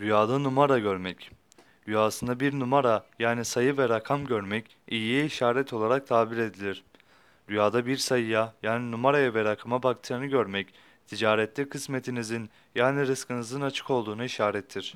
Rüyada numara görmek. Rüyasında bir numara yani sayı ve rakam görmek iyiye işaret olarak tabir edilir. Rüyada bir sayıya yani numaraya ve rakama baktığını görmek ticarette kısmetinizin yani rızkınızın açık olduğunu işarettir.